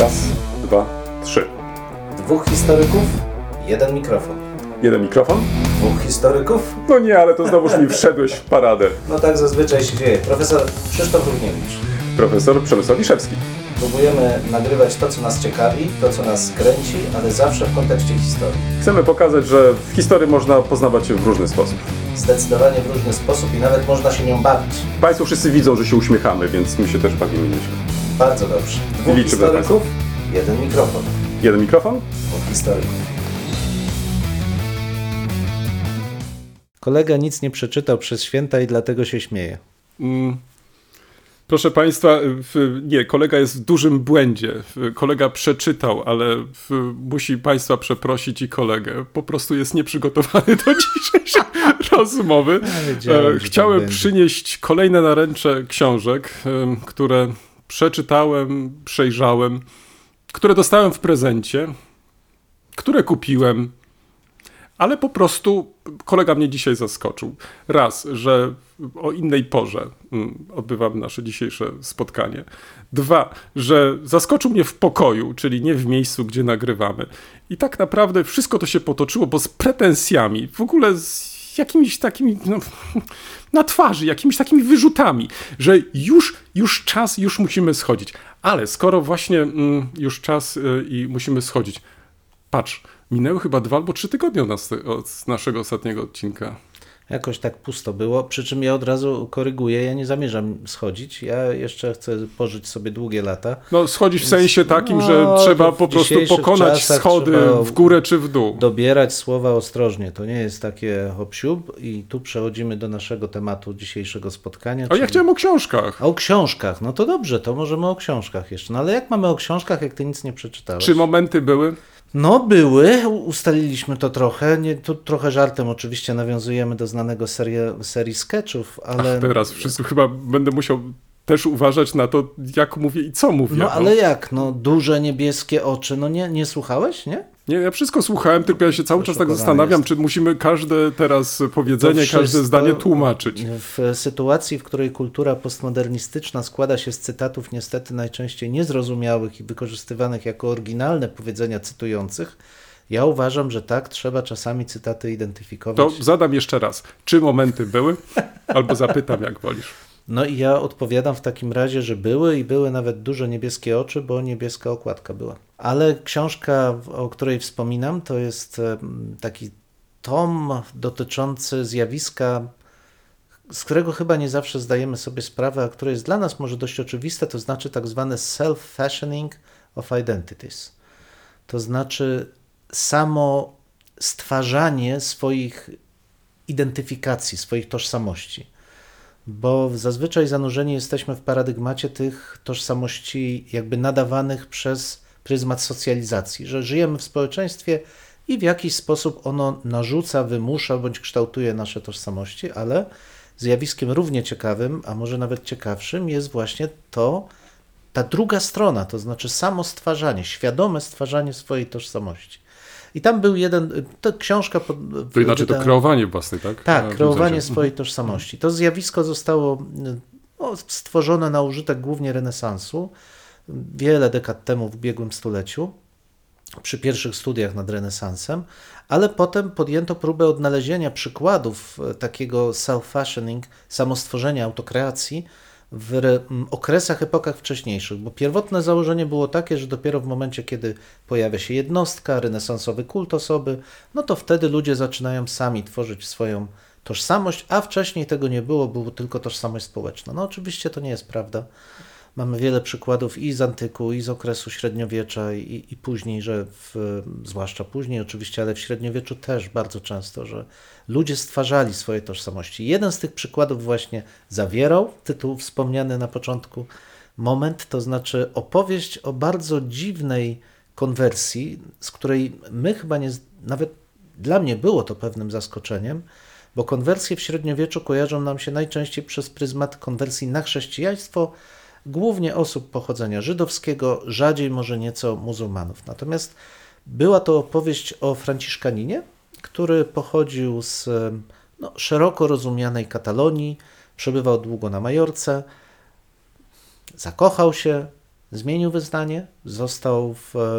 Raz, dwa, trzy. Dwóch historyków, jeden mikrofon. Jeden mikrofon? Dwóch historyków? No nie, ale to znowuż mi wszedłeś w paradę. No tak zazwyczaj się dzieje. Profesor Krzysztof Równiewicz. Profesor Przemysław Wiszewski. Próbujemy nagrywać to, co nas ciekawi, to, co nas kręci, ale zawsze w kontekście historii. Chcemy pokazać, że w historii można poznawać się w różny sposób. Zdecydowanie w różny sposób i nawet można się nią bawić. Państwo wszyscy widzą, że się uśmiechamy, więc my się też bawimy nieźle. Bardzo dobrze. Dwóch Liczymy historyków, jeden mikrofon. Jeden mikrofon? Dwóch historyków. Kolega nic nie przeczytał przez święta i dlatego się śmieje. Mm. Proszę Państwa, nie, kolega jest w dużym błędzie. Kolega przeczytał, ale musi Państwa przeprosić i kolegę. Po prostu jest nieprzygotowany do dzisiejszej rozmowy. E, tak Chciałem będzie. przynieść kolejne naręcze książek, które przeczytałem, przejrzałem, które dostałem w prezencie, które kupiłem, ale po prostu kolega mnie dzisiaj zaskoczył. Raz, że o innej porze mm, odbywam nasze dzisiejsze spotkanie. Dwa, że zaskoczył mnie w pokoju, czyli nie w miejscu, gdzie nagrywamy. I tak naprawdę wszystko to się potoczyło, bo z pretensjami, w ogóle z jakimiś takimi no, na twarzy, jakimiś takimi wyrzutami, że już, już czas, już musimy schodzić. Ale skoro właśnie mm, już czas y, i musimy schodzić, patrz, minęły chyba dwa albo trzy tygodnie od, nas, od naszego ostatniego odcinka. Jakoś tak pusto było, przy czym ja od razu koryguję, ja nie zamierzam schodzić, ja jeszcze chcę pożyć sobie długie lata. No, schodzić w sensie takim, no, że trzeba po prostu pokonać schody w górę czy w dół. Dobierać słowa ostrożnie, to nie jest takie hop i tu przechodzimy do naszego tematu dzisiejszego spotkania. A ja chciałem o książkach. A o książkach, no to dobrze, to możemy o książkach jeszcze. No ale jak mamy o książkach, jak ty nic nie przeczytałeś? Czy momenty były? No były, ustaliliśmy to trochę, nie, tu trochę żartem oczywiście nawiązujemy do znanego serie, serii sketchów, ale... Teraz wszyscy chyba będę musiał też uważać na to, jak mówię i co mówię. No ale jak, no duże niebieskie oczy, no nie, nie słuchałeś, nie? Nie, ja wszystko słuchałem, tylko ja się cały czas tak zastanawiam, jest. czy musimy każde teraz powiedzenie, To każde zdanie tłumaczyć. W sytuacji, w której kultura postmodernistyczna składa się z cytatów niestety najczęściej niezrozumiałych i wykorzystywanych jako oryginalne powiedzenia cytujących, ja uważam, że tak, trzeba czasami cytaty To identyfikować. zadam jeszcze raz, czy momenty były? Albo zapytam, jak wolisz. No i ja odpowiadam w takim razie, że były i były nawet duże niebieskie oczy, bo niebieska okładka była. Ale książka, o której wspominam, to jest taki tom dotyczący zjawiska, z którego chyba nie zawsze zdajemy sobie sprawę, a które jest dla nas może dość oczywiste, to znaczy tak zwane self-fashioning of identities. To znaczy samo stwarzanie swoich identyfikacji, swoich tożsamości bo zazwyczaj zanurzeni jesteśmy w paradygmacie tych tożsamości jakby nadawanych przez pryzmat socjalizacji, że żyjemy w społeczeństwie i w jakiś sposób ono narzuca, wymusza bądź kształtuje nasze tożsamości, ale zjawiskiem równie ciekawym, a może nawet ciekawszym jest właśnie to, ta druga strona, to znaczy samo stwarzanie, świadome stwarzanie swojej tożsamości. I tam był jeden, to książka pod, To inaczej to kreowanie własnej, tak? tak, kreowanie swojej tożsamości. To zjawisko zostało no, stworzone na użytek głównie renesansu wiele dekad temu w ubiegłym stuleciu, przy pierwszych studiach nad renesansem, ale potem podjęto próbę odnalezienia przykładów e, takiego self-fashioning, samostworzenia, autokreacji w okresach, epokach wcześniejszych, bo pierwotne założenie było takie, że dopiero w momencie, kiedy pojawia się jednostka, renesansowy kult osoby, no to wtedy ludzie zaczynają sami tworzyć swoją tożsamość, a wcześniej tego nie było, było tylko tożsamość społeczna. No oczywiście to nie jest prawda. Mamy wiele przykładów i z antyku, i z okresu średniowiecza, i, i później, że w, zwłaszcza później oczywiście, ale w średniowieczu też bardzo często, że ludzie stwarzali swoje tożsamości. Jeden z tych przykładów właśnie zawierał tytuł wspomniany na początku moment, to znaczy opowieść o bardzo dziwnej konwersji, z której my chyba nie, nawet dla mnie było to pewnym zaskoczeniem, bo konwersje w średniowieczu kojarzą nam się najczęściej przez pryzmat konwersji na chrześcijaństwo, głównie osób pochodzenia żydowskiego, rzadziej może nieco muzułmanów. Natomiast była to opowieść o Franciszkaninie, który pochodził z no, szeroko rozumianej Katalonii, przebywał długo na Majorce, zakochał się, zmienił wyznanie, został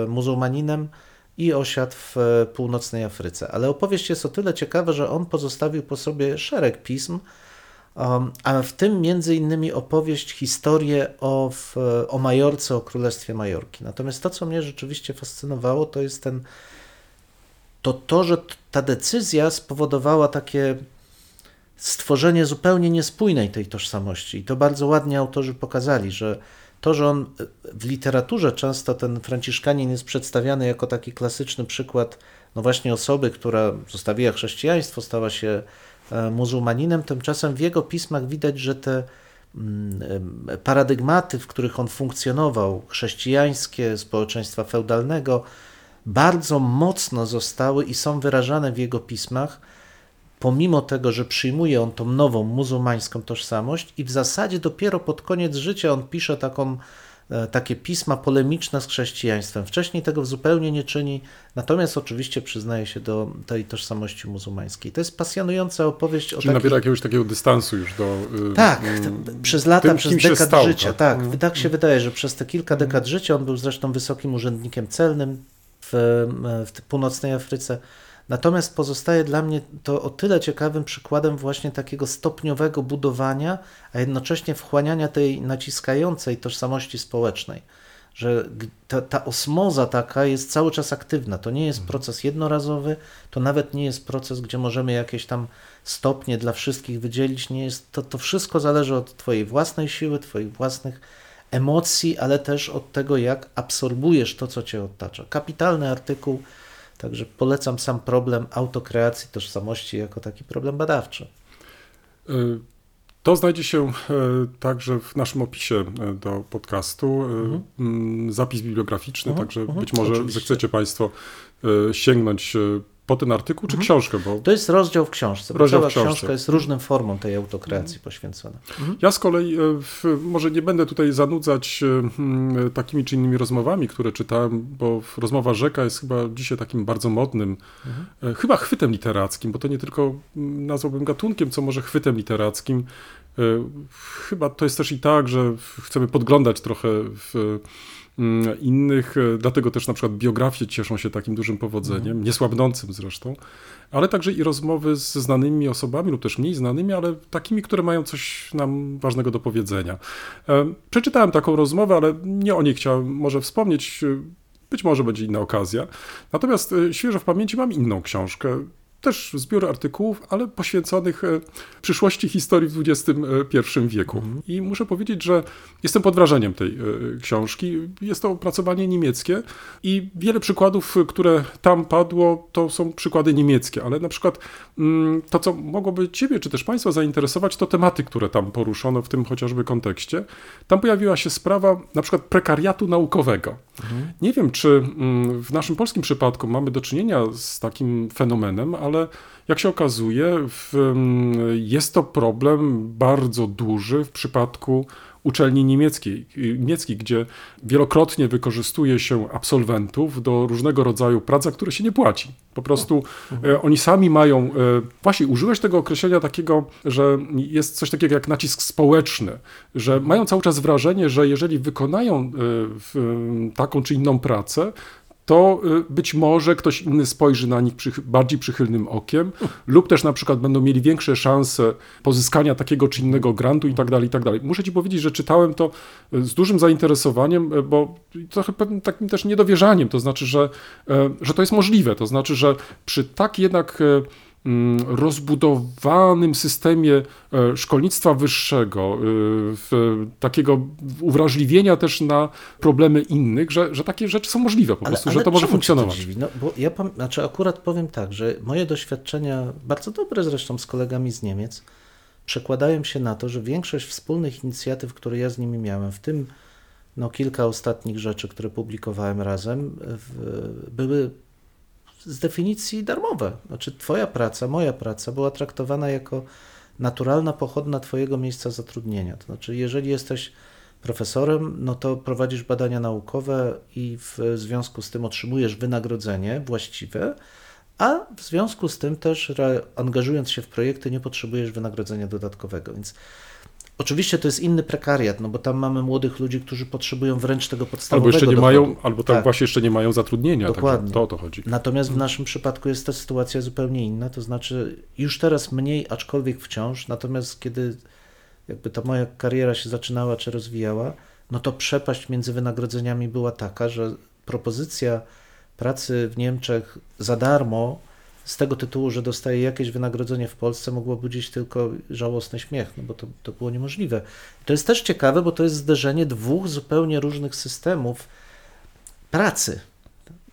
muzułmaninem i osiadł w północnej Afryce. Ale opowieść jest o tyle ciekawa, że on pozostawił po sobie szereg pism, a w tym między innymi opowieść, historię o, w, o Majorce, o Królestwie Majorki. Natomiast to, co mnie rzeczywiście fascynowało, to jest ten, to, to że ta decyzja spowodowała takie stworzenie zupełnie niespójnej tej tożsamości. I to bardzo ładnie autorzy pokazali, że to, że on w literaturze często ten Franciszkanin jest przedstawiany jako taki klasyczny przykład, no właśnie osoby, która zostawiła chrześcijaństwo, stała się muzułmaninem, tymczasem w jego pismach widać, że te mm, e, paradygmaty, w których on funkcjonował, chrześcijańskie, społeczeństwa feudalnego, bardzo mocno zostały i są wyrażane w jego pismach, pomimo tego, że przyjmuje on tą nową muzułmańską tożsamość i w zasadzie dopiero pod koniec życia on pisze taką, e, takie pisma polemiczne z chrześcijaństwem. Wcześniej tego zupełnie nie czyni, natomiast oczywiście przyznaje się do tej tożsamości muzułmańskiej. To jest pasjonująca opowieść o Czyli takich... nabiera jakiegoś takiego dystansu już do... y, Tak, mm, przez lata, tym, przez dekad stał, życia. tak. Tak, Mhm. tak się wydaje, że przez te kilka dekad życia on był zresztą wysokim urzędnikiem celnym w, w tej północnej Afryce. Natomiast pozostaje dla mnie to o tyle ciekawym przykładem właśnie takiego stopniowego budowania, a jednocześnie wchłaniania tej naciskającej tożsamości społecznej. Że ta, ta osmoza taka jest cały czas aktywna. To nie jest proces jednorazowy, to nawet nie jest proces, gdzie możemy jakieś tam stopnie dla wszystkich wydzielić. Nie jest, to, to wszystko zależy od Twojej własnej siły, Twoich własnych emocji, ale też od tego, jak absorbujesz to, co Cię otacza. Kapitalny artykuł, także polecam sam problem autokreacji tożsamości jako taki problem badawczy. Y, To znajdzie się y, także w naszym opisie y, do podcastu. y, mm, Zapis bibliograficzny, Mhm, także mhm, być może oczywiście. zechcecie Państwo sięgnąć po ten artykuł czy książkę, bo To jest rozdział w książce, Rozdział cała w książce. książka jest różnym formom tej autokreacji poświęcona. Ja z kolei e, w, może nie będę tutaj zanudzać e, takimi czy innymi rozmowami, które czytałem, bo rozmowa rzeka jest chyba dzisiaj takim bardzo modnym, e, chyba chwytem literackim, bo to nie tylko nazwałbym gatunkiem, co może chwytem literackim. Chyba to jest też i tak, że chcemy podglądać trochę w innych, e, dlatego też na przykład biografie cieszą się takim dużym powodzeniem, niesłabnącym zresztą, ale także i rozmowy ze znanymi osobami lub też mniej znanymi, ale takimi, które mają coś nam ważnego do powiedzenia. E, Przeczytałem taką rozmowę, ale nie o niej chciałem może wspomnieć, e, być może będzie inna okazja. Natomiast świeżo w pamięci mam inną książkę, też zbiór artykułów, ale poświęconych e, przyszłości historii w XXI wieku. I muszę powiedzieć, że jestem pod wrażeniem tej e, książki. Jest to opracowanie niemieckie i wiele przykładów, e, które tam padło, to są przykłady niemieckie, ale na przykład mm, to, co mogłoby Ciebie czy też Państwa zainteresować, to tematy, które tam poruszono w tym chociażby kontekście. Tam pojawiła się sprawa na przykład prekariatu naukowego. Nie wiem, czy mm, w naszym polskim przypadku mamy do czynienia z takim fenomenem, ale jak się okazuje, w, mm, jest to problem bardzo duży w przypadku uczelni niemieckiej, niemieckich, gdzie wielokrotnie wykorzystuje się absolwentów do różnego rodzaju prac, za które się nie płaci. Po prostu e, oni sami mają, e, właśnie użyłeś tego określenia takiego, że jest coś takiego jak nacisk społeczny, że mają cały czas wrażenie, że jeżeli wykonają e, taką czy inną pracę, to y, być może ktoś inny spojrzy na nich przych bardziej przychylnym okiem, lub też na przykład będą mieli większe szanse pozyskania takiego czy innego grantu i tak dalej, i tak dalej. Muszę ci powiedzieć, że czytałem to y, z dużym zainteresowaniem, y, bo trochę pewnym takim też niedowierzaniem, to znaczy, że, że to jest możliwe, to znaczy, że przy tak jednak rozbudowanym systemie e, szkolnictwa wyższego, w, takiego uwrażliwienia też na problemy innych, że, że takie rzeczy są możliwe po prostu, że to może funkcjonować. dziwi? No, bo ja znaczy akurat powiem tak, że moje doświadczenia, bardzo dobre zresztą z kolegami z Niemiec, przekładają się na to, że większość wspólnych inicjatyw, które ja z nimi miałem, w tym no, kilka ostatnich rzeczy, które publikowałem razem, w, były z definicji darmowe. Znaczy, Twoja praca, moja praca była traktowana jako naturalna pochodna Twojego miejsca zatrudnienia. To znaczy, jeżeli jesteś profesorem, no to prowadzisz badania naukowe i w związku z tym otrzymujesz wynagrodzenie właściwe, a w związku z tym też angażując się w projekty nie potrzebujesz wynagrodzenia dodatkowego. Więc Oczywiście to jest inny prekariat, no bo tam mamy młodych ludzi, którzy potrzebują wręcz tego Albo podstawowego jeszcze nie dochodu. mają, albo tak, Tak. właśnie jeszcze nie mają zatrudnienia. Dokładnie. Także to o to chodzi. Natomiast w naszym przypadku jest ta sytuacja zupełnie inna, to znaczy już teraz mniej, aczkolwiek wciąż, natomiast kiedy jakby ta moja kariera się zaczynała czy rozwijała, no to przepaść między wynagrodzeniami była taka, że propozycja pracy w Niemczech za darmo z tego tytułu, że dostaje jakieś wynagrodzenie w Polsce, mogło budzić tylko żałosny śmiech, no bo to, to było niemożliwe. To jest też ciekawe, bo to jest zderzenie dwóch zupełnie różnych systemów pracy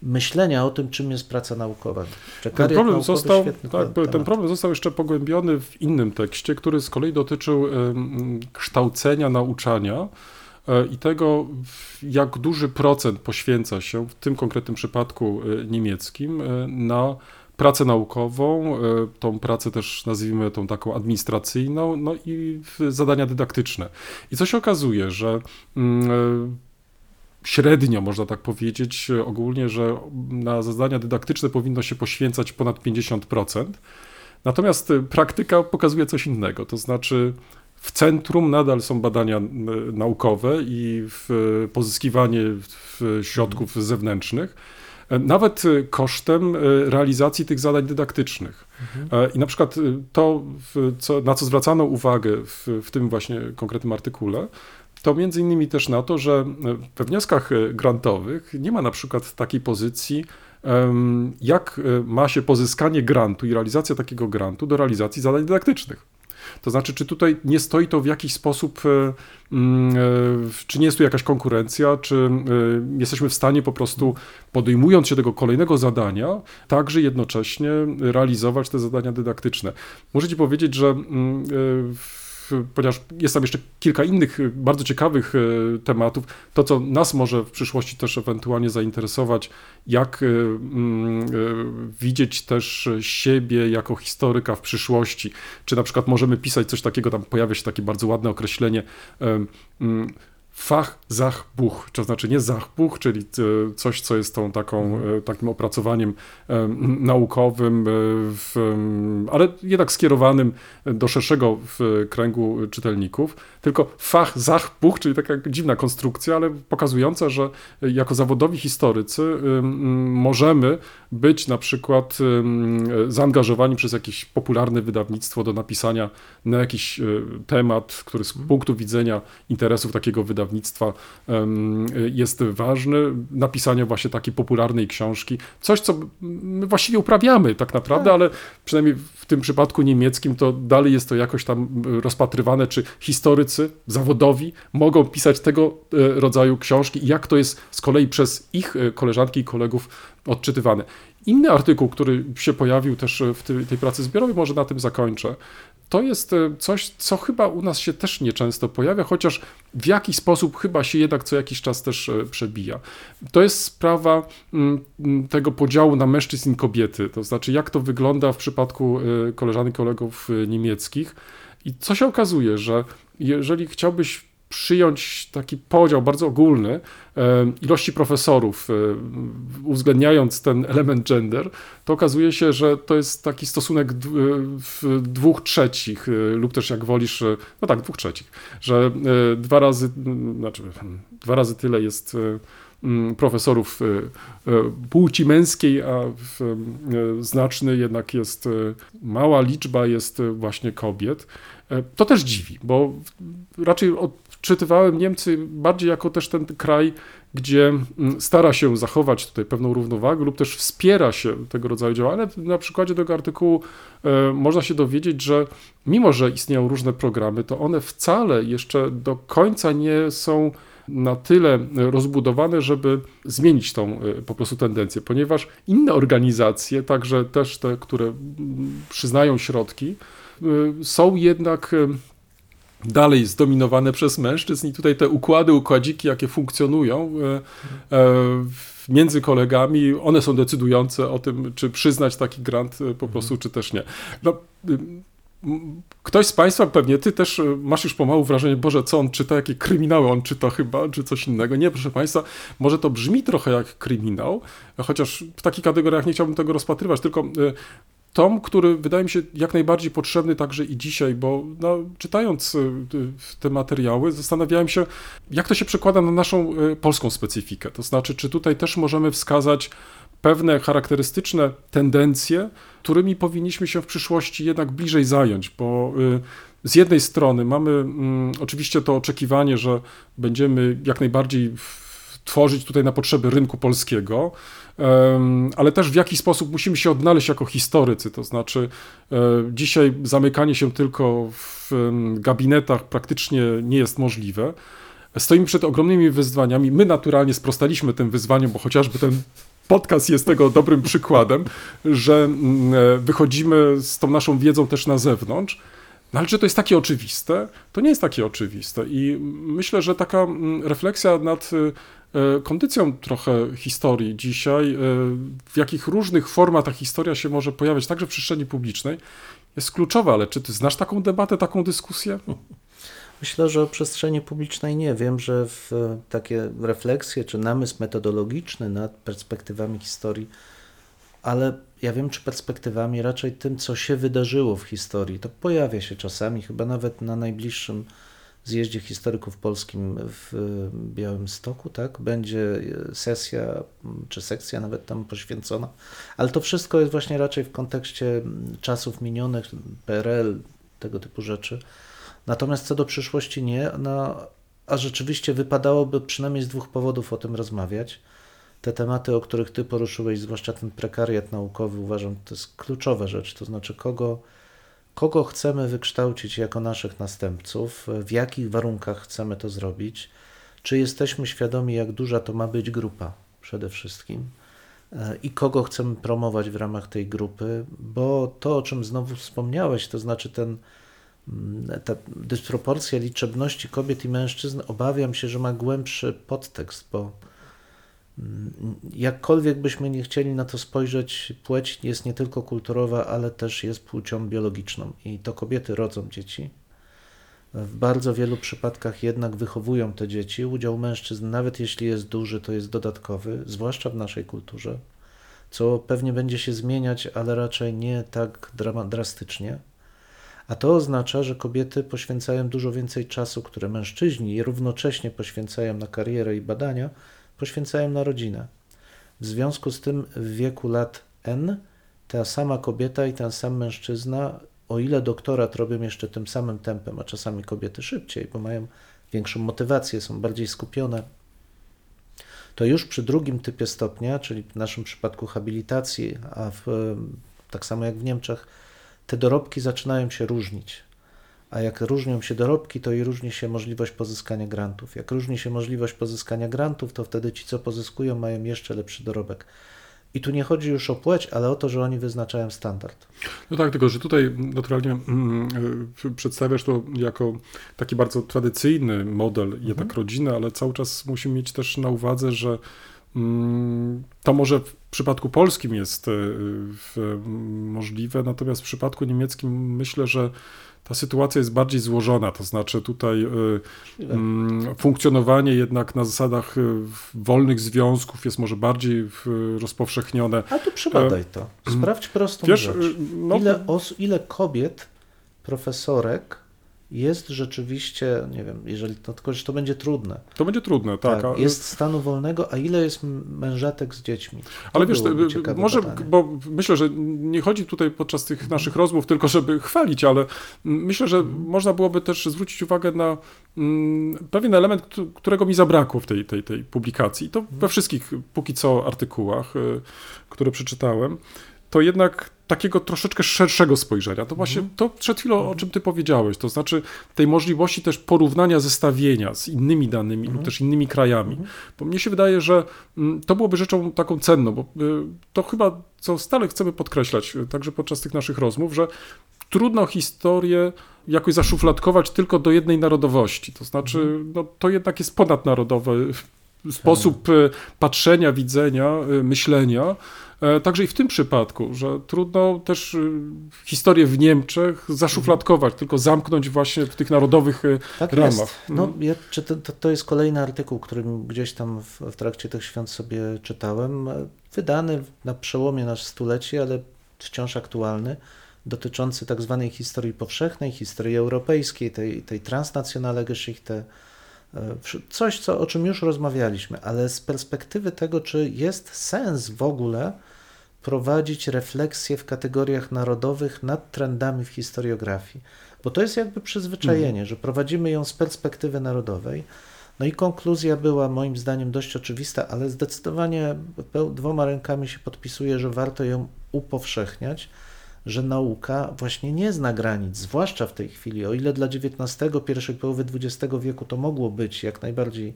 myślenia o tym, czym jest praca naukowa. Ten problem, został, tak, temat. ten problem został jeszcze pogłębiony w innym tekście, który z kolei dotyczył kształcenia, nauczania e, i tego, jak duży procent poświęca się w tym konkretnym przypadku e, niemieckim e, na pracę naukową, e, tą pracę też nazwijmy tą taką administracyjną, no i zadania dydaktyczne. I co się okazuje, że mm, e, średnio, można tak powiedzieć, ogólnie, że na zadania dydaktyczne powinno się poświęcać ponad 50%. Natomiast e, praktyka pokazuje coś innego, to znaczy w centrum nadal są badania naukowe i pozyskiwanie środków zewnętrznych, nawet e, kosztem e, realizacji tych zadań dydaktycznych. E, I na przykład e, to, co, na co zwracano uwagę w, w tym właśnie konkretnym artykule, to między innymi też na to, że e, we wnioskach e, grantowych nie ma na przykład takiej pozycji, jak e, ma się pozyskanie grantu i realizacja takiego grantu do realizacji zadań dydaktycznych. To znaczy, czy tutaj nie stoi to w jakiś sposób, e, mm, e, czy nie jest tu jakaś konkurencja, czy e, jesteśmy w stanie po prostu, podejmując się tego kolejnego zadania, także jednocześnie realizować te zadania dydaktyczne. Ci powiedzieć, że mm, ponieważ jest tam jeszcze kilka innych e, bardzo ciekawych e, tematów, to co nas może w przyszłości też ewentualnie zainteresować, jak e, mm, widzieć też siebie jako historyka w przyszłości, czy na przykład możemy pisać coś takiego, tam pojawia się takie bardzo ładne określenie mm, Fach, Zach, Buch, to znaczy nie Zachbuch, czyli e, coś, co jest tą taką, e, takim opracowaniem em, naukowym, e, w, em, ale jednak skierowanym do szerszego w kręgu czytelników, tylko Fach, Zach, Buch, czyli taka dziwna konstrukcja, ale pokazująca, że jako zawodowi historycy em, możemy być na przykład em, zaangażowani przez jakieś popularne wydawnictwo do napisania na jakiś e, temat, który z punktu widzenia interesów takiego wydawnictwa em, jest ważny, napisanie właśnie takiej popularnej książki, coś, co my właściwie uprawiamy tak naprawdę, ale przynajmniej w tym przypadku niemieckim to dalej jest to jakoś tam rozpatrywane, czy historycy zawodowi mogą pisać tego e, rodzaju książki i jak to jest z kolei przez ich e, koleżanki i kolegów odczytywane. Inny artykuł, który się pojawił też w tej, tej pracy zbiorowej, może na tym zakończę, to jest e, coś, co chyba u nas się też nieczęsto pojawia, chociaż w jakiś sposób chyba się jednak co jakiś czas też e, przebija. To jest sprawa mm, mm, tego podziału na mężczyzn i kobiety, to znaczy jak to wygląda w przypadku e, koleżanek i kolegów niemieckich. I co się okazuje, że jeżeli chciałbyś przyjąć taki podział bardzo ogólny e, ilości profesorów, e, uwzględniając ten element gender, to okazuje się, że to jest taki stosunek w dwóch trzecich, e, lub też jak wolisz, e, no tak, dwóch trzecich, że e, dwa razy, znaczy hmm, dwa razy tyle jest e, profesorów e, e, płci męskiej, a e, znaczny jednak jest, e, mała liczba jest e, właśnie kobiet. E, To też dziwi, bo raczej odczytywałem Niemcy bardziej jako też ten kraj, gdzie mm, stara się zachować tutaj pewną równowagę lub też wspiera się tego rodzaju działania. Na przykładzie tego artykułu e, można się dowiedzieć, że mimo, że istnieją różne programy, to one wcale jeszcze do końca nie są na tyle rozbudowane, żeby zmienić tą e, po prostu tendencję, ponieważ inne organizacje, także też te, które mm, przyznają środki, y, są jednak dalej zdominowane przez mężczyzn i tutaj te układy, układziki, jakie funkcjonują e, w- między kolegami, one są decydujące o tym, czy przyznać taki grant y, po prostu, czy też nie. No, y, Ktoś z Państwa, pewnie Ty też masz już pomału wrażenie, Boże, co on czyta, jakie kryminały on czyta chyba, czy coś innego. Nie, proszę Państwa, może to brzmi trochę jak kryminał, chociaż w takich kategoriach nie chciałbym tego rozpatrywać, tylko tom, który wydaje mi się jak najbardziej potrzebny także i dzisiaj, bo no, czytając y, te materiały, zastanawiałem się, jak to się przekłada na naszą y, polską specyfikę. To znaczy, czy tutaj też możemy wskazać pewne charakterystyczne tendencje, którymi powinniśmy się w przyszłości jednak bliżej zająć, bo y, z jednej strony mamy mm, oczywiście to oczekiwanie, że będziemy jak najbardziej tworzyć tutaj na potrzeby rynku polskiego, ale też w jaki sposób musimy się odnaleźć jako historycy. To znaczy, e, dzisiaj zamykanie się tylko w gabinetach praktycznie nie jest możliwe. Stoimy przed ogromnymi wyzwaniami. My naturalnie sprostaliśmy tym wyzwaniom, bo chociażby ten podcast jest tego dobrym przykładem, że e, wychodzimy z tą naszą wiedzą też na zewnątrz. No ale czy to jest takie oczywiste? To nie jest takie oczywiste. I myślę, że taka refleksja nad E, kondycją trochę historii dzisiaj, e, w jakich różnych formach ta historia się może pojawiać, także w przestrzeni publicznej, jest kluczowa. Ale czy ty znasz taką debatę, taką dyskusję? Myślę, że o przestrzeni publicznej nie. Wiem, że w takie refleksje czy namysł metodologiczny nad perspektywami historii, ale ja wiem, czy perspektywami raczej tym, co się wydarzyło w historii. To pojawia się czasami, chyba nawet na najbliższym zjeździe historyków polskim w Białymstoku, tak? Będzie sesja, czy sekcja nawet tam poświęcona, ale to wszystko jest właśnie raczej w kontekście czasów minionych, PRL, tego typu rzeczy. Natomiast co do przyszłości nie, no, a rzeczywiście wypadałoby przynajmniej z dwóch powodów o tym rozmawiać. Te tematy, o których ty poruszyłeś, zwłaszcza ten prekariat naukowy, uważam, to jest kluczowa rzecz, to znaczy kogo kogo chcemy wykształcić jako naszych następców, w jakich warunkach chcemy to zrobić, czy jesteśmy świadomi, jak duża to ma być grupa przede wszystkim e, i kogo chcemy promować w ramach tej grupy, bo to, o czym znowu wspomniałeś, to znaczy ten, mm, ta dysproporcja liczebności kobiet i mężczyzn, obawiam się, że ma głębszy podtekst, bo jakkolwiek byśmy nie chcieli na to spojrzeć, płeć jest nie tylko kulturowa, ale też jest płcią biologiczną i to kobiety rodzą dzieci. W bardzo wielu przypadkach jednak wychowują te dzieci. Udział mężczyzn, nawet jeśli jest duży, to jest dodatkowy, zwłaszcza w naszej kulturze, co pewnie będzie się zmieniać, ale raczej nie tak drastycznie. A to oznacza, że kobiety poświęcają dużo więcej czasu, które mężczyźni równocześnie poświęcają na karierę i badania, poświęcają na rodzinę. W związku z tym w wieku lat N ta sama kobieta i ten sam mężczyzna, o ile doktorat robią jeszcze tym samym tempem, a czasami kobiety szybciej, bo mają większą motywację, są bardziej skupione, to już przy drugim typie stopnia, czyli w naszym przypadku habilitacji, a w, tak samo jak w Niemczech, te dorobki zaczynają się różnić. A jak różnią się dorobki, to i różni się możliwość pozyskania grantów. Jak różni się możliwość pozyskania grantów, to wtedy ci, co pozyskują, mają jeszcze lepszy dorobek. I tu nie chodzi już o płeć, ale o to, że oni wyznaczają standard. No tak, tylko że tutaj naturalnie mm, y, przedstawiasz to jako taki bardzo tradycyjny model, mhm. jednak rodziny, ale cały czas musimy mieć też na uwadze, że mm, to może w przypadku polskim jest y, możliwe, natomiast w przypadku niemieckim myślę, że ta sytuacja jest bardziej złożona, to znaczy tutaj y, y, funkcjonowanie jednak na zasadach y, wolnych związków jest może bardziej rozpowszechnione. A tu przybadaj to. Sprawdź prostą Wiesz, rzecz. No, ile, os, ile kobiet, profesorek jest rzeczywiście, nie wiem, jeżeli to, tylko że to będzie trudne. To będzie trudne, tak. tak jest stanu wolnego, a ile jest mężatek z dziećmi? To Ale wiesz, może, badanie. bo myślę, że nie chodzi tutaj podczas tych naszych rozmów tylko, żeby chwalić, ale myślę, że mhm. można byłoby też zwrócić uwagę na mm, pewien element, którego mi zabrakło w tej, tej, tej publikacji. To we wszystkich póki co artykułach, y, które przeczytałem to jednak takiego troszeczkę szerszego spojrzenia. To właśnie mhm. to przed chwilą, o czym ty powiedziałeś, to znaczy tej możliwości też porównania, zestawienia z innymi danymi lub mhm. też innymi krajami. Mhm. Bo mnie się wydaje, że mm, to byłoby rzeczą taką cenną, bo y, to chyba, co stale chcemy podkreślać, y, także podczas tych naszych rozmów, że trudno historię jakoś zaszufladkować tylko do jednej narodowości. To znaczy, no, to jednak jest ponadnarodowy sposób y, patrzenia, widzenia, myślenia. E, także i w tym przypadku, że trudno też y, historię w Niemczech zaszufladkować, tylko zamknąć właśnie w tych narodowych y, tak ramach. Jest. No, mhm. ja, czy to, to, jest kolejny artykuł, który gdzieś tam w, w trakcie tych świąt sobie czytałem, wydany na przełomie nasz stuleci, ale wciąż aktualny, dotyczący tak zwanej historii powszechnej, historii europejskiej, tej, tej transnacjonale Geschichte, e, coś, co, o czym już rozmawialiśmy, ale z perspektywy tego, czy jest sens w ogóle prowadzić refleksję w kategoriach narodowych nad trendami w historiografii. Bo to jest jakby przyzwyczajenie, mhm. że prowadzimy ją z perspektywy narodowej. No i konkluzja była moim zdaniem dość oczywista, ale zdecydowanie dwoma rękami się podpisuje, że warto ją upowszechniać, że nauka właśnie nie zna granic, zwłaszcza w tej chwili. O ile dla XIX, pierwszej połowy XX wieku to mogło być jak najbardziej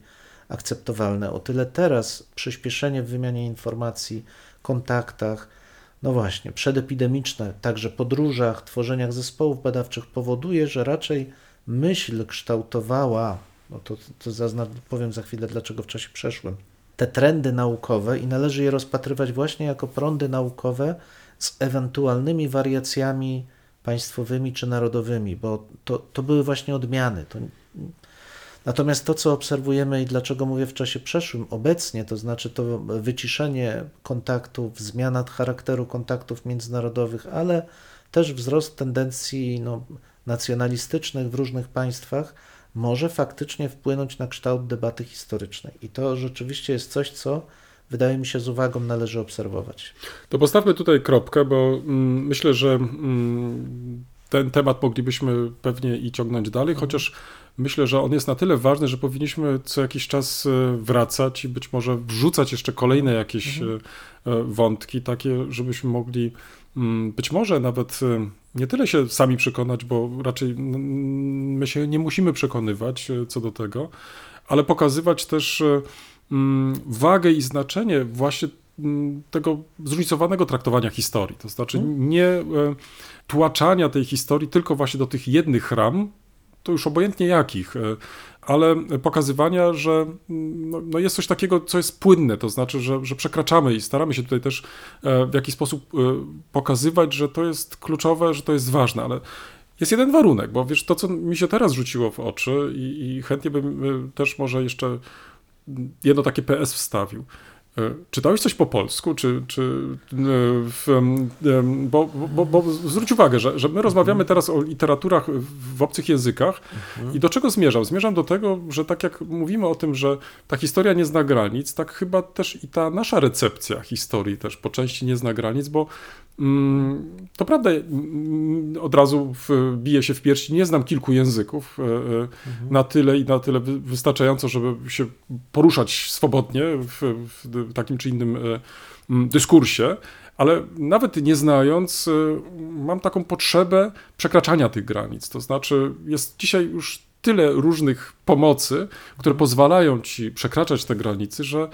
akceptowalne, o tyle teraz przyspieszenie w wymianie informacji, kontaktach, no właśnie, przedepidemiczne, także podróżach, tworzeniach zespołów badawczych powoduje, że raczej myśl kształtowała, no to, to zaznacz, powiem za chwilę, dlaczego w czasie przeszłym, te trendy naukowe i należy je rozpatrywać właśnie jako prądy naukowe z ewentualnymi wariacjami państwowymi czy narodowymi, bo to, to były właśnie odmiany. To, Natomiast to, co obserwujemy i dlaczego mówię w czasie przeszłym, obecnie, to znaczy to wyciszenie kontaktów, zmiana charakteru kontaktów międzynarodowych, ale też wzrost tendencji no, nacjonalistycznych w różnych państwach, może faktycznie wpłynąć na kształt debaty historycznej. I to rzeczywiście jest coś, co wydaje mi się z uwagą należy obserwować. To postawmy tutaj kropkę, bo mm, myślę, że mm, ten temat moglibyśmy pewnie i ciągnąć dalej, chociaż myślę, że on jest na tyle ważny, że powinniśmy co jakiś czas e, wracać i być może wrzucać jeszcze kolejne jakieś mhm. E, e, wątki, takie, żebyśmy mogli mm, być może nawet nie tyle się sami przekonać, bo raczej my się nie musimy przekonywać co do tego, ale pokazywać też wagę i znaczenie właśnie mm, tego zróżnicowanego traktowania historii. To znaczy mhm. nie tłaczania tej historii tylko właśnie do tych jednych ram, to już obojętnie jakich, e, ale pokazywania, że mm, no, no, jest coś takiego, co jest płynne, to znaczy, że, że przekraczamy i staramy się tutaj też e, w jakiś sposób e, pokazywać, że to jest kluczowe, że to jest ważne, ale jest jeden warunek, bo wiesz, to co mi się teraz rzuciło w oczy i, i chętnie bym też może jeszcze jedno takie PS wstawił. E, czytałeś coś po polsku, czy, czy e, w, bo, bo, bo zwróć uwagę, że, że my rozmawiamy teraz o literaturach w obcych językach mhm. i do czego zmierzam? Zmierzam do tego, że tak jak mówimy o tym, że ta historia nie zna granic, tak chyba też i ta nasza recepcja historii też po części nie zna granic, bo Mm, to prawda, mm, od razu bije się w piersi. Nie znam kilku języków e, mhm. na tyle i na tyle wystarczająco, żeby się poruszać swobodnie w, w takim czy innym e, dyskursie, ale nawet nie znając, mam taką potrzebę przekraczania tych granic. To znaczy, jest dzisiaj już tyle różnych pomocy, które pozwalają ci przekraczać te granice, że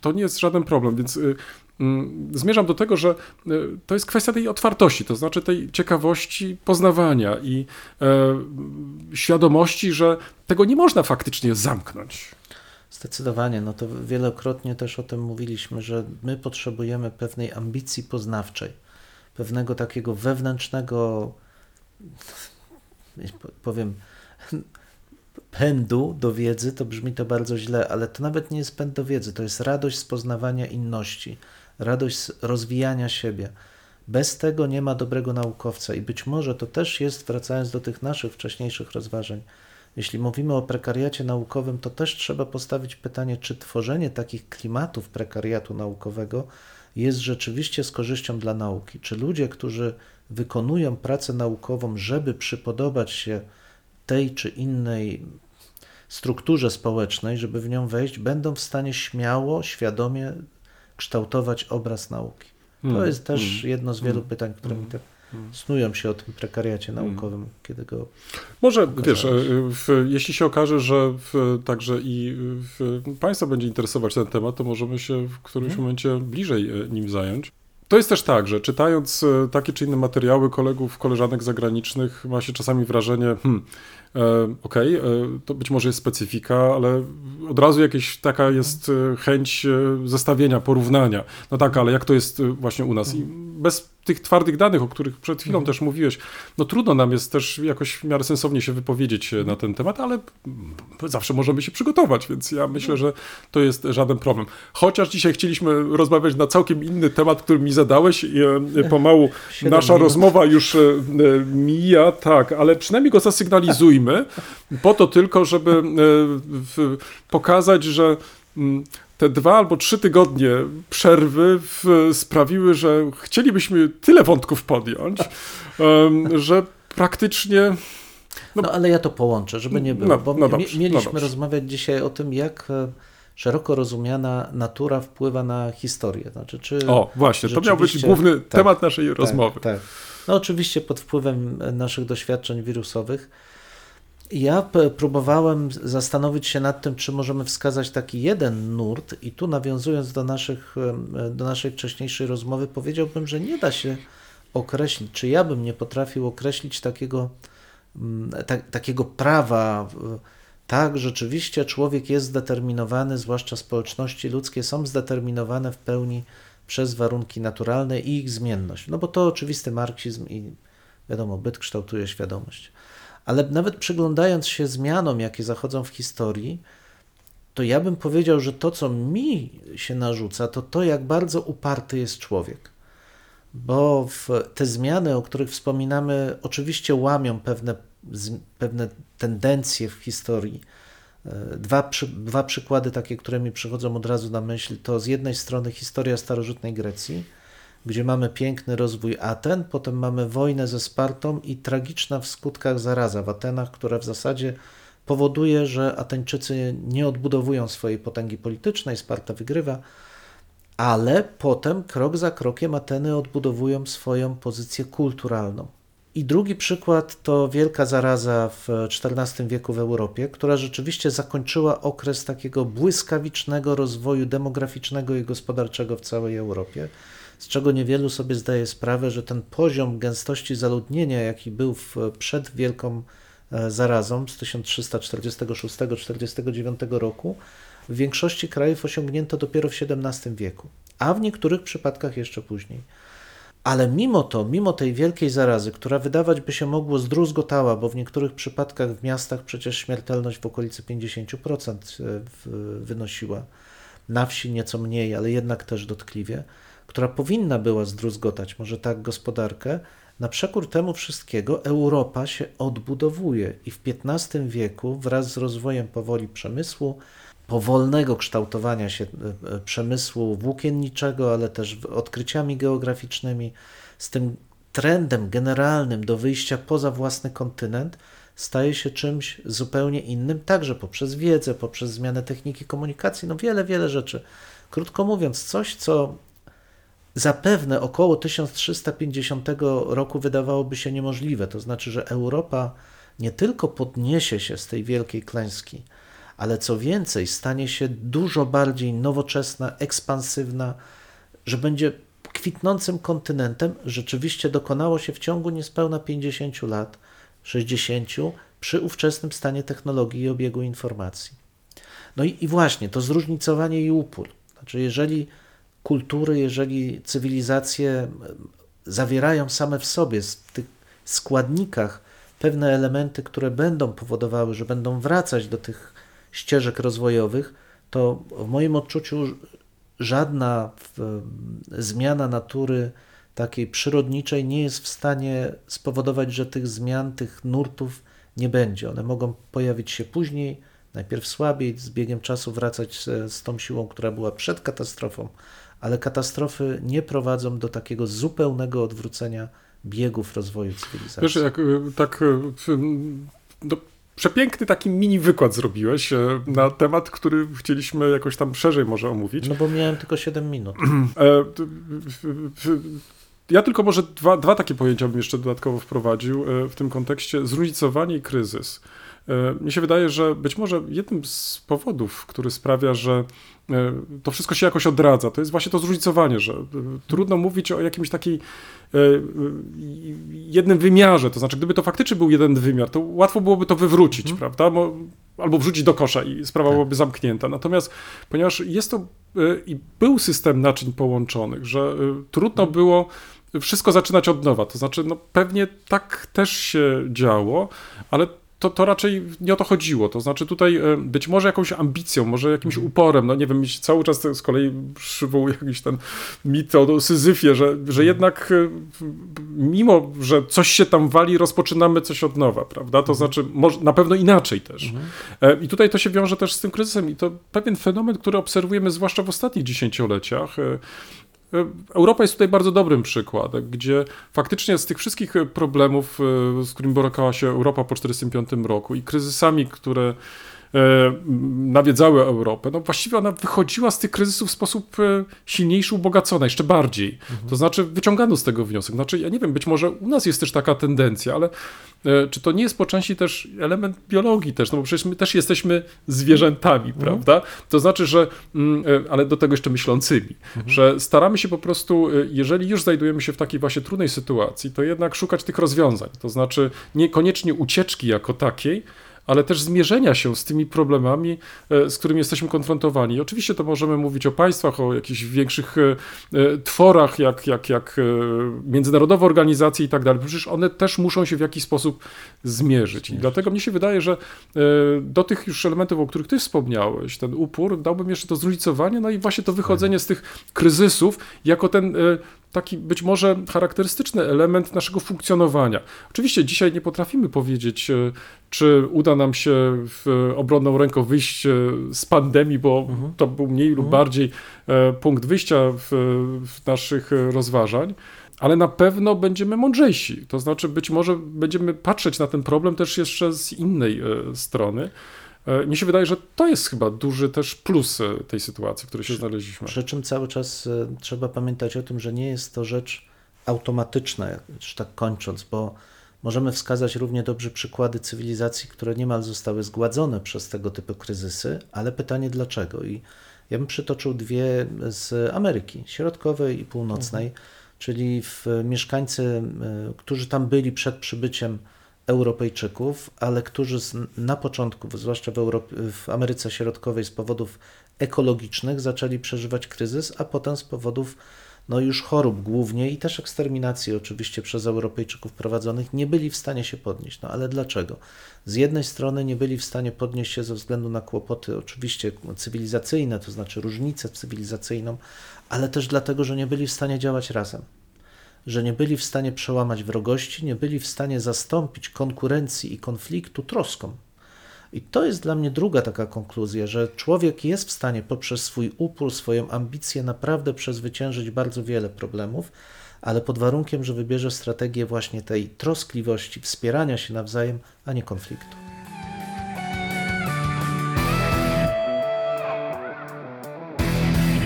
to nie jest żaden problem. Więc zmierzam do tego, że e, to jest kwestia tej otwartości, to znaczy tej ciekawości poznawania i e, świadomości, że tego nie można faktycznie zamknąć. Zdecydowanie, no to wielokrotnie też o tym mówiliśmy, że my potrzebujemy pewnej ambicji poznawczej, pewnego takiego wewnętrznego, powiem, pędu do wiedzy, to brzmi to bardzo źle, ale to nawet nie jest pęd do wiedzy, to jest radość z poznawania inności radość z rozwijania siebie. Bez tego nie ma dobrego naukowca i być może to też jest, wracając do tych naszych wcześniejszych rozważań, jeśli mówimy o prekariacie naukowym, to też trzeba postawić pytanie, czy tworzenie takich klimatów prekariatu naukowego jest rzeczywiście z korzyścią dla nauki. Czy ludzie, którzy wykonują pracę naukową, żeby przypodobać się tej czy innej strukturze społecznej, żeby w nią wejść, będą w stanie śmiało, świadomie kształtować obraz nauki. To hmm. jest też hmm. jedno z wielu hmm. pytań, które mi tak snują się o tym prekariacie naukowym, kiedy go. Może wiesz, e, w, jeśli się okaże, że w, także i w, Państwa będzie interesować ten temat, to możemy się w którymś hmm. momencie bliżej e, nim zająć. To jest też tak, że czytając e, takie czy inne materiały kolegów, koleżanek zagranicznych, ma się czasami wrażenie, hmm, okej, okay, e, to być może jest specyfika, ale od razu jakaś taka jest chęć zestawienia, porównania. No tak, ale jak to jest właśnie u nas? I bez tych twardych danych, o których przed chwilą Mhm. też mówiłeś, no trudno nam jest też jakoś w miarę sensownie się wypowiedzieć e, na ten temat, ale zawsze możemy się przygotować, więc ja myślę, że to jest żaden problem. Chociaż dzisiaj chcieliśmy rozmawiać na całkiem inny temat, który mi zadałeś i e, pomału nasza minut. rozmowa już e, e, mija, tak, ale przynajmniej go zasygnalizujmy, po to tylko, żeby e, pokazać, że mm, te dwa albo trzy tygodnie przerwy w, sprawiły, że chcielibyśmy tyle wątków podjąć, że praktycznie No, ale ja to połączę, żeby nie było, No, bo no dobrze, no mieliśmy dobrze. rozmawiać dzisiaj o tym, jak e, szeroko rozumiana natura wpływa na historię. Znaczy, czy O, właśnie, to miał być główny tak, temat naszej rozmowy. Tak, tak. No oczywiście pod wpływem naszych doświadczeń wirusowych. Ja próbowałem zastanowić się nad tym, czy możemy wskazać taki jeden nurt i tu nawiązując do, naszych, do naszej wcześniejszej rozmowy, powiedziałbym, że nie da się określić, czy ja bym nie potrafił określić takiego, mm, ta, takiego prawa. Tak, rzeczywiście człowiek jest zdeterminowany, zwłaszcza społeczności ludzkie są zdeterminowane w pełni przez warunki naturalne i ich zmienność. No bo to oczywisty marksizm i wiadomo, byt kształtuje świadomość. Ale nawet przyglądając się zmianom, jakie zachodzą w historii, to ja bym powiedział, że to, co mi się narzuca, to to, jak bardzo uparty jest człowiek. Bo te zmiany, o których wspominamy, oczywiście łamią pewne, pewne tendencje w historii. E, Dwa, dwa przykłady takie, które mi przychodzą od razu na myśl, to z jednej strony historia starożytnej Grecji, gdzie mamy piękny rozwój Aten, potem mamy wojnę ze Spartą i tragiczna w skutkach zaraza w Atenach, która w zasadzie powoduje, że Ateńczycy nie odbudowują swojej potęgi politycznej, Sparta wygrywa, ale potem krok za krokiem Ateny odbudowują swoją pozycję kulturalną. I drugi przykład to wielka zaraza w XIV wieku w Europie, która rzeczywiście zakończyła okres takiego błyskawicznego rozwoju demograficznego i gospodarczego w całej Europie, z czego niewielu sobie zdaje sprawę, że ten poziom gęstości zaludnienia, jaki był w, przed wielką e, zarazą z 1346-49 roku, w większości krajów osiągnięto dopiero w XVII wieku, a w niektórych przypadkach jeszcze później. Ale mimo to, mimo tej wielkiej zarazy, która wydawać by się mogło zdruzgotała, bo w niektórych przypadkach w miastach przecież śmiertelność w okolicy 50% w- wynosiła, na wsi nieco mniej, ale jednak też dotkliwie, która powinna była zdruzgotać może tak gospodarkę, na przekór temu wszystkiego Europa się odbudowuje i w XV wieku wraz z rozwojem powoli przemysłu, powolnego kształtowania się e, e, przemysłu włókienniczego, ale też odkryciami geograficznymi, z tym trendem generalnym do wyjścia poza własny kontynent, staje się czymś zupełnie innym, także poprzez wiedzę, poprzez zmianę techniki komunikacji, no wiele, wiele rzeczy. Krótko mówiąc, coś, co zapewne około 1350 roku wydawałoby się niemożliwe. To znaczy, że Europa nie tylko podniesie się z tej wielkiej klęski, ale co więcej, stanie się dużo bardziej nowoczesna, ekspansywna, że będzie kwitnącym kontynentem, rzeczywiście dokonało się w ciągu niespełna 50 lat, 60, przy ówczesnym stanie technologii i obiegu informacji. No i, i właśnie to zróżnicowanie i upór. Znaczy, jeżeli kultury, jeżeli cywilizacje zawierają same w sobie, w tych składnikach, pewne elementy, które będą powodowały, że będą wracać do tych ścieżek rozwojowych, to w moim odczuciu żadna zmiana natury takiej przyrodniczej nie jest w stanie spowodować, że tych zmian, tych nurtów nie będzie. One mogą pojawić się później, najpierw słabiej, z biegiem czasu wracać z, z tą siłą, która była przed katastrofą, ale katastrofy nie prowadzą do takiego zupełnego odwrócenia biegów rozwoju cywilizacji. Wiesz, jak y, tak y, no, przepiękny taki mini wykład zrobiłeś y, na temat, który chcieliśmy jakoś tam szerzej może omówić. No bo miałem tylko 7 minut. E, Ja tylko może dwa, dwa takie pojęcia bym jeszcze dodatkowo wprowadził w tym kontekście. Zróżnicowanie i kryzys. Mnie się wydaje, że być może jednym z powodów, który sprawia, że e, to wszystko się jakoś odradza, to jest właśnie to zróżnicowanie, że e, trudno mówić o jakimś takiej e, jednym wymiarze, to znaczy gdyby to faktycznie był jeden wymiar, to łatwo byłoby to wywrócić, prawda? Bo, albo wrzucić do kosza i sprawa Tak. byłaby zamknięta. Natomiast ponieważ jest to i był system naczyń połączonych, że trudno było wszystko zaczynać od nowa. To znaczy, no pewnie tak też się działo, ale to, to raczej nie o to chodziło. To znaczy tutaj e, być może jakąś ambicją, może jakimś uporem, no nie wiem, cały czas z kolei przywołuje jakiś ten mit o Syzyfie, że, że jednak e, mimo, że coś się tam wali, rozpoczynamy coś od nowa, prawda? To znaczy może, na pewno inaczej też. E, I tutaj to się wiąże też z tym kryzysem i to pewien fenomen, który obserwujemy zwłaszcza w ostatnich dziesięcioleciach. E, Europa jest tutaj bardzo dobrym przykładem, gdzie faktycznie z tych wszystkich e, problemów, e, z którymi borykała się Europa po 1945 roku i kryzysami, które nawiedzały Europę, no właściwie ona wychodziła z tych kryzysów w sposób e, silniejszy, ubogacona, jeszcze bardziej. To znaczy wyciągano z tego wniosek. Znaczy, ja nie wiem, być może u nas jest też taka tendencja, ale e, czy to nie jest po części też element biologii też, no bo przecież my też jesteśmy zwierzętami, prawda? To znaczy, że, mm, e, ale do tego jeszcze myślącymi, że staramy się po prostu, e, jeżeli już znajdujemy się w takiej właśnie trudnej sytuacji, to jednak szukać tych rozwiązań. To znaczy niekoniecznie ucieczki jako takiej, ale też zmierzenia się z tymi problemami, e, z którymi jesteśmy konfrontowani. Oczywiście to możemy mówić o państwach, o jakichś większych e, e, tworach, jak, jak, jak międzynarodowe organizacje i tak dalej. Przecież one też muszą się w jakiś sposób zmierzyć. I dlatego mnie się wydaje, że do tych już elementów, o których ty wspomniałeś, ten upór, dałbym jeszcze to zróżnicowanie, no i właśnie to wychodzenie z tych kryzysów jako ten taki być może charakterystyczny element naszego funkcjonowania. Oczywiście dzisiaj nie potrafimy powiedzieć, e, czy uda nam się w obronną ręką wyjść e, z pandemii, bo to był mniej lub bardziej e, punkt wyjścia w, w naszych e, rozważań. Ale na pewno będziemy mądrzejsi. To znaczy, być może będziemy patrzeć na ten problem też jeszcze z innej e, strony. E, Mnie się wydaje, że to jest chyba duży też plus e, tej sytuacji, w której się znaleźliśmy. Przy czym cały czas e, trzeba pamiętać o tym, że nie jest to rzecz automatyczna, już tak kończąc, bo możemy wskazać równie dobrze przykłady cywilizacji, które niemal zostały zgładzone przez tego typu kryzysy, ale pytanie dlaczego? I ja bym przytoczył dwie z Ameryki Środkowej i Północnej, czyli w mieszkańcy, którzy tam byli przed przybyciem Europejczyków, ale którzy na początku, zwłaszcza w, w Ameryce Środkowej, z powodów ekologicznych zaczęli przeżywać kryzys, a potem z powodów no już chorób głównie i też eksterminacji oczywiście przez Europejczyków prowadzonych nie byli w stanie się podnieść. No ale dlaczego? Z jednej strony nie byli w stanie podnieść się ze względu na kłopoty oczywiście cywilizacyjne, to znaczy różnicę cywilizacyjną, ale też dlatego, że nie byli w stanie działać razem że nie byli w stanie przełamać wrogości, nie byli w stanie zastąpić konkurencji i konfliktu troską. I to jest dla mnie druga taka konkluzja, że człowiek jest w stanie poprzez swój upór, swoją ambicję naprawdę przezwyciężyć bardzo wiele problemów, ale pod warunkiem, że wybierze strategię właśnie tej troskliwości, wspierania się nawzajem, a nie konfliktu.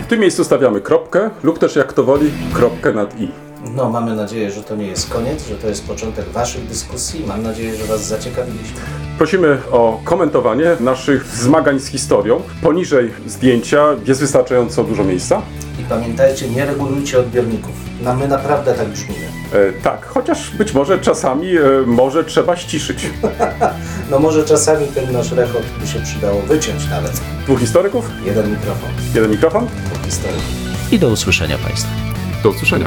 W tym miejscu stawiamy kropkę lub też jak to woli kropkę nad i. No, mamy nadzieję, że to nie jest koniec, że to jest początek Waszych dyskusji. Mam nadzieję, że Was zaciekawiliśmy. Prosimy o komentowanie naszych zmagań z historią. Poniżej zdjęcia jest wystarczająco dużo miejsca. I pamiętajcie, nie regulujcie odbiorników. No, my naprawdę tak brzmimy. E, tak, chociaż być może czasami e, może trzeba ściszyć. No może czasami ten nasz rechot by się przydało wyciąć nawet. Dwóch historyków, Jeden mikrofon, jeden mikrofon. dwóch historyków. I do usłyszenia Państwu. Do usłyszenia.